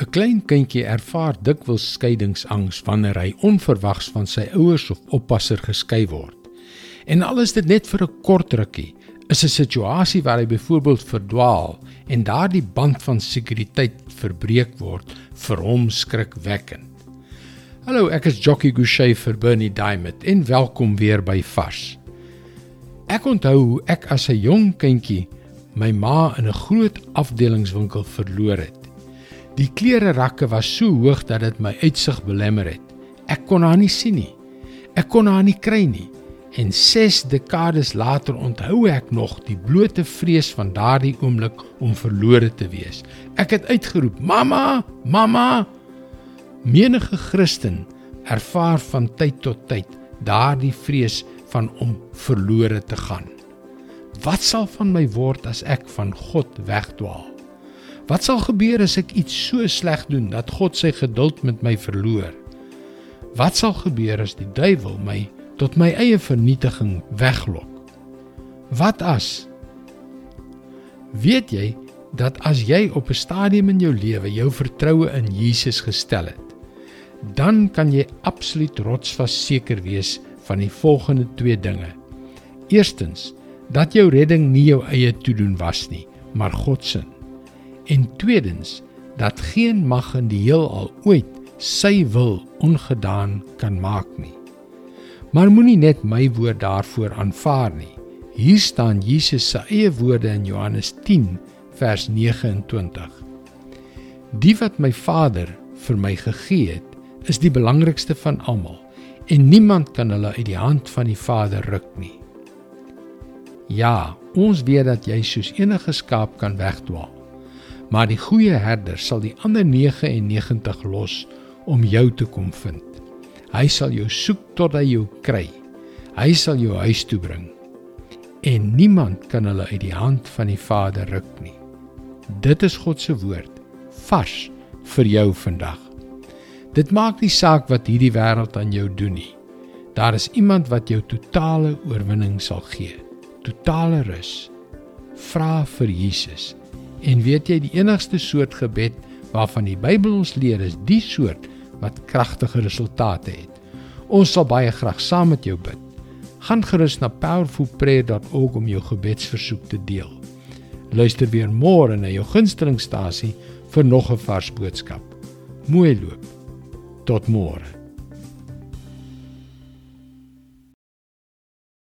'n Klein kindjie ervaar dikwels skeidingsangs wanneer hy onverwags van sy ouers of oppasser geskei word. En al is dit net vir 'n kort rukkie, is 'n situasie waar hy byvoorbeeld verdwaal en daardie band van sekuriteit verbreek word vir hom skrikwekkend. Hallo, ek is Jockey Gouchee vir Bernie Diamond en welkom weer by Vars. Ek onthou hoe ek as 'n jong kindjie my ma in 'n groot afdelingswinkel verloor het. Die klere rakke was so hoog dat dit my uitsig belemmer het. Ek kon haar nie sien nie. Ek kon haar nie kry nie. En 6 dekades later onthou ek nog die blote vrees van daardie oomblik om verlore te wees. Ek het uitgeroep: "Mamma, mamma!" Menige Christen ervaar van tyd tot tyd daardie vrees van om verlore te gaan. Wat sal van my word as ek van God wegdwaal? Wat sal gebeur as ek iets so sleg doen dat God sy geduld met my verloor? Wat sal gebeur as die duiwel my tot my eie vernietiging weglok? Wat as Weet jy dat as jy op 'n stadium in jou lewe jou vertroue in Jesus gestel het, dan kan jy absoluut rotsvas seker wees van die volgende twee dinge. Eerstens, dat jou redding nie jou eie toedoen was nie, maar God se. En tweedens dat geen mag in die heelal ooit sy wil ongedaan kan maak nie. Maar moenie net my woord daarvoor aanvaar nie. Hier staan Jesus se eie woorde in Johannes 10 vers 29. Die wat my Vader vir my gegee het, is die belangrikste van almal en niemand kan hulle uit die hand van die Vader ruk nie. Ja, ons weet dat jy soos enige skaap kan wegdwaal maar die goeie herder sal die ander 99 los om jou te kom vind. Hy sal jou soek tot hy jou kry. Hy sal jou huis toe bring. En niemand kan hulle uit die hand van die Vader ruk nie. Dit is God se woord vars vir jou vandag. Dit maak nie saak wat hierdie wêreld aan jou doen nie. Daar is iemand wat jou totale oorwinning sal gee. Totale rus. Vra vir Jesus. En weet jy die enigste soort gebed waarvan die Bybel ons leer is die soort wat kragtige resultate het. Ons sal baie graag saam met jou bid. Gaan gerus na powerfulprayer.org om jou gebedsversoek te deel. Luister weer môre na jou gunstelingstasie vir nog 'n vars boodskap. Mooi loop. Tot môre.